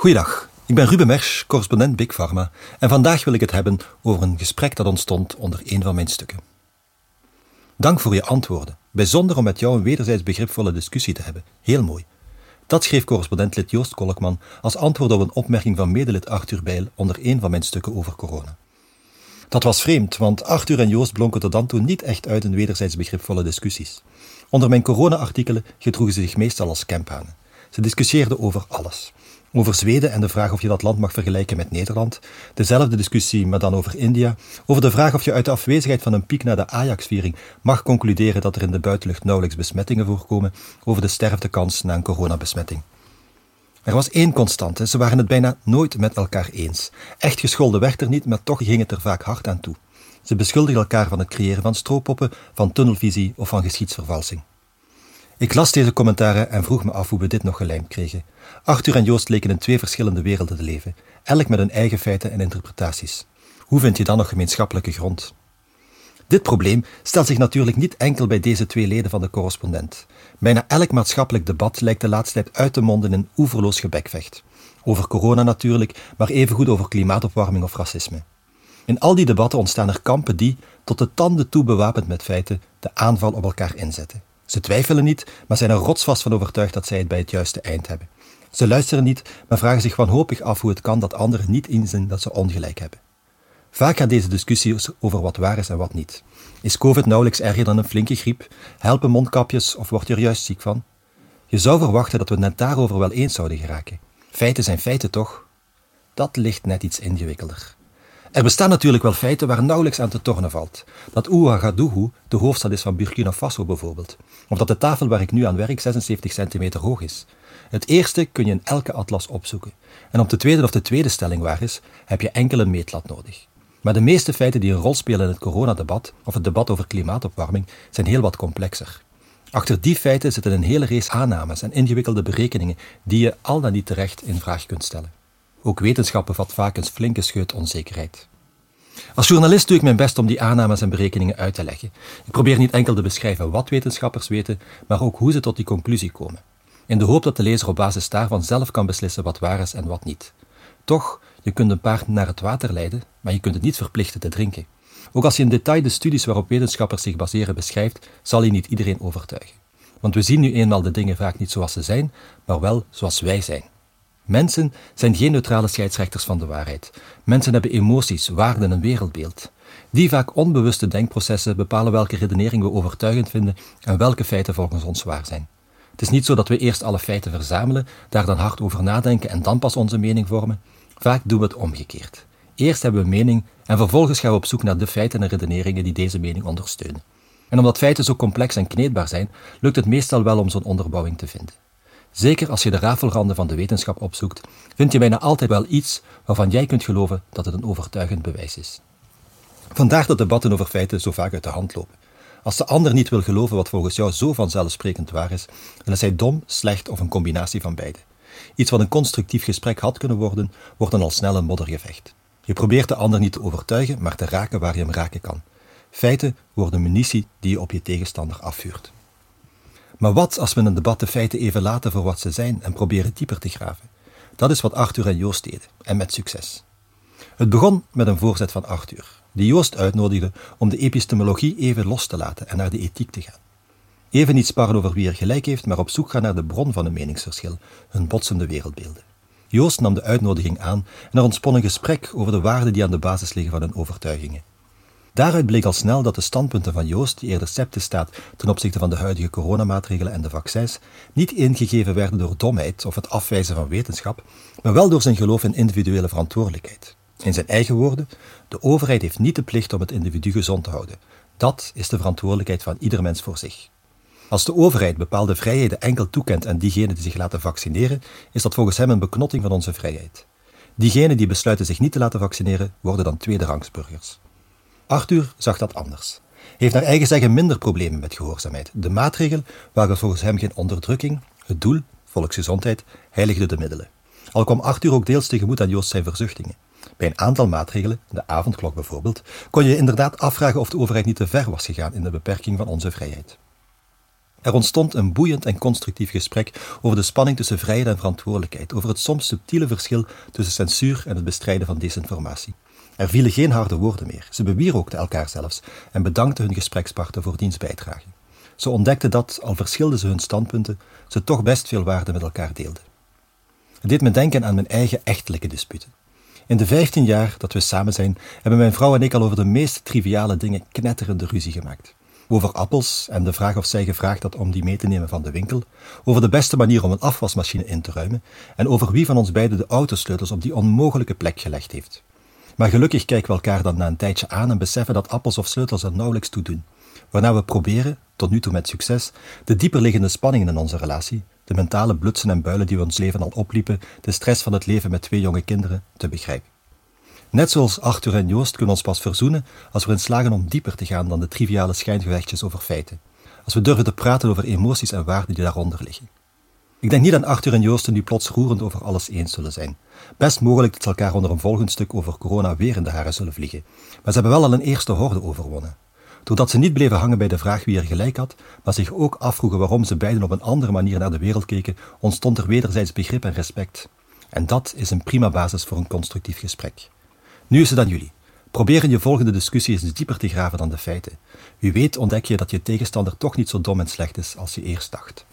Goeiedag, ik ben Ruben Mersch, correspondent Big Pharma, en vandaag wil ik het hebben over een gesprek dat ontstond onder een van mijn stukken. Dank voor je antwoorden. Bijzonder om met jou een wederzijds begripvolle discussie te hebben. Heel mooi. Dat schreef correspondentlid Joost Kolkman als antwoord op een opmerking van medelid Arthur Bijl onder een van mijn stukken over corona. Dat was vreemd, want Arthur en Joost blonken tot dan toe niet echt uit in wederzijds begripvolle discussies. Onder mijn corona-artikelen gedroegen ze zich meestal als campanen. Ze discussieerden over alles. Over Zweden en de vraag of je dat land mag vergelijken met Nederland. Dezelfde discussie, maar dan over India. Over de vraag of je uit de afwezigheid van een piek na de Ajax-viering mag concluderen dat er in de buitenlucht nauwelijks besmettingen voorkomen. Over de sterftekans na een coronabesmetting. Er was één constante, ze waren het bijna nooit met elkaar eens. Echt gescholden werd er niet, maar toch ging het er vaak hard aan toe. Ze beschuldigden elkaar van het creëren van stroopoppen, van tunnelvisie of van geschiedsvervalsing. Ik las deze commentaren en vroeg me af hoe we dit nog gelijmd kregen. Arthur en Joost leken in twee verschillende werelden te leven, elk met hun eigen feiten en interpretaties. Hoe vind je dan nog gemeenschappelijke grond? Dit probleem stelt zich natuurlijk niet enkel bij deze twee leden van de correspondent. Bijna elk maatschappelijk debat lijkt de laatste tijd uit te monden in oeverloos gebekvecht. Over corona natuurlijk, maar evengoed over klimaatopwarming of racisme. In al die debatten ontstaan er kampen die, tot de tanden toe bewapend met feiten, de aanval op elkaar inzetten. Ze twijfelen niet, maar zijn er rotsvast van overtuigd dat zij het bij het juiste eind hebben. Ze luisteren niet, maar vragen zich wanhopig af hoe het kan dat anderen niet inzien dat ze ongelijk hebben. Vaak gaat deze discussie over wat waar is en wat niet. Is COVID nauwelijks erger dan een flinke griep? Helpen mondkapjes of word je er juist ziek van? Je zou verwachten dat we net daarover wel eens zouden geraken. Feiten zijn feiten toch? Dat ligt net iets ingewikkelder. Er bestaan natuurlijk wel feiten waar nauwelijks aan te tornen valt. Dat Ouagadougou de hoofdstad is van Burkina Faso bijvoorbeeld. Of dat de tafel waar ik nu aan werk 76 centimeter hoog is. Het eerste kun je in elke atlas opzoeken. En om de tweede of de tweede stelling waar is, heb je enkel een meetlat nodig. Maar de meeste feiten die een rol spelen in het coronadebat of het debat over klimaatopwarming zijn heel wat complexer. Achter die feiten zitten een hele race aannames en ingewikkelde berekeningen die je al dan niet terecht in vraag kunt stellen. Ook wetenschap bevat vaak een flinke scheut onzekerheid. Als journalist doe ik mijn best om die aannames en berekeningen uit te leggen. Ik probeer niet enkel te beschrijven wat wetenschappers weten, maar ook hoe ze tot die conclusie komen. In de hoop dat de lezer op basis daarvan zelf kan beslissen wat waar is en wat niet. Toch, je kunt een paard naar het water leiden, maar je kunt het niet verplichten te drinken. Ook als je in detail de studies waarop wetenschappers zich baseren beschrijft, zal je niet iedereen overtuigen. Want we zien nu eenmaal de dingen vaak niet zoals ze zijn, maar wel zoals wij zijn. Mensen zijn geen neutrale scheidsrechters van de waarheid. Mensen hebben emoties, waarden en wereldbeeld. Die vaak onbewuste denkprocessen bepalen welke redenering we overtuigend vinden en welke feiten volgens ons waar zijn. Het is niet zo dat we eerst alle feiten verzamelen, daar dan hard over nadenken en dan pas onze mening vormen. Vaak doen we het omgekeerd. Eerst hebben we mening en vervolgens gaan we op zoek naar de feiten en redeneringen die deze mening ondersteunen. En omdat feiten zo complex en kneedbaar zijn, lukt het meestal wel om zo'n onderbouwing te vinden. Zeker als je de rafelranden van de wetenschap opzoekt, vind je bijna altijd wel iets waarvan jij kunt geloven dat het een overtuigend bewijs is. Vandaar dat debatten over feiten zo vaak uit de hand lopen. Als de ander niet wil geloven wat volgens jou zo vanzelfsprekend waar is, dan is hij dom, slecht of een combinatie van beide. Iets wat een constructief gesprek had kunnen worden, wordt dan al snel een moddergevecht. Je probeert de ander niet te overtuigen, maar te raken waar je hem raken kan. Feiten worden munitie die je op je tegenstander afvuurt. Maar wat als we een debat de feiten even laten voor wat ze zijn en proberen dieper te graven? Dat is wat Arthur en Joost deden, en met succes. Het begon met een voorzet van Arthur, die Joost uitnodigde om de epistemologie even los te laten en naar de ethiek te gaan. Even niet sparren over wie er gelijk heeft, maar op zoek gaan naar de bron van een meningsverschil, hun botsende wereldbeelden. Joost nam de uitnodiging aan en er ontspon een gesprek over de waarden die aan de basis liggen van hun overtuigingen. Daaruit bleek al snel dat de standpunten van Joost, die eerder sceptisch staat ten opzichte van de huidige coronamaatregelen en de vaccins, niet ingegeven werden door domheid of het afwijzen van wetenschap, maar wel door zijn geloof in individuele verantwoordelijkheid. In zijn eigen woorden, de overheid heeft niet de plicht om het individu gezond te houden. Dat is de verantwoordelijkheid van ieder mens voor zich. Als de overheid bepaalde vrijheden enkel toekent aan diegenen die zich laten vaccineren, is dat volgens hem een beknotting van onze vrijheid. Diegenen die besluiten zich niet te laten vaccineren, worden dan tweederangsburgers. Arthur zag dat anders. Hij heeft naar eigen zeggen minder problemen met gehoorzaamheid. De maatregel waren volgens hem geen onderdrukking. Het doel, volksgezondheid, heiligde de middelen. Al kwam Arthur ook deels tegemoet aan Joost zijn verzuchtingen. Bij een aantal maatregelen, de avondklok bijvoorbeeld, kon je inderdaad afvragen of de overheid niet te ver was gegaan in de beperking van onze vrijheid. Er ontstond een boeiend en constructief gesprek over de spanning tussen vrijheid en verantwoordelijkheid, over het soms subtiele verschil tussen censuur en het bestrijden van desinformatie. Er vielen geen harde woorden meer. Ze bewierookten elkaar zelfs en bedankten hun gesprekspartner voor diens bijdrage. Ze ontdekten dat, al verschilden ze hun standpunten, ze toch best veel waarde met elkaar deelden. Het deed me denken aan mijn eigen echtelijke disputen. In de vijftien jaar dat we samen zijn, hebben mijn vrouw en ik al over de meest triviale dingen knetterende ruzie gemaakt. Over appels en de vraag of zij gevraagd had om die mee te nemen van de winkel, over de beste manier om een afwasmachine in te ruimen en over wie van ons beiden de autosleutels op die onmogelijke plek gelegd heeft. Maar gelukkig kijken we elkaar dan na een tijdje aan en beseffen dat appels of sleutels er nauwelijks toe doen. Waarna we proberen, tot nu toe met succes, de dieperliggende spanningen in onze relatie, de mentale blutsen en builen die we ons leven al opliepen, de stress van het leven met twee jonge kinderen, te begrijpen. Net zoals Arthur en Joost kunnen ons pas verzoenen als we erin slagen om dieper te gaan dan de triviale schijngevechtjes over feiten. Als we durven te praten over emoties en waarden die daaronder liggen. Ik denk niet dat Arthur en Joost nu plots roerend over alles eens zullen zijn. Best mogelijk dat ze elkaar onder een volgend stuk over corona weer in de haren zullen vliegen. Maar ze hebben wel al een eerste horde overwonnen. Doordat ze niet bleven hangen bij de vraag wie er gelijk had, maar zich ook afvroegen waarom ze beiden op een andere manier naar de wereld keken, ontstond er wederzijds begrip en respect. En dat is een prima basis voor een constructief gesprek. Nu is het aan jullie. Probeer in je volgende discussie eens dieper te graven dan de feiten. Wie weet ontdek je dat je tegenstander toch niet zo dom en slecht is als je eerst dacht.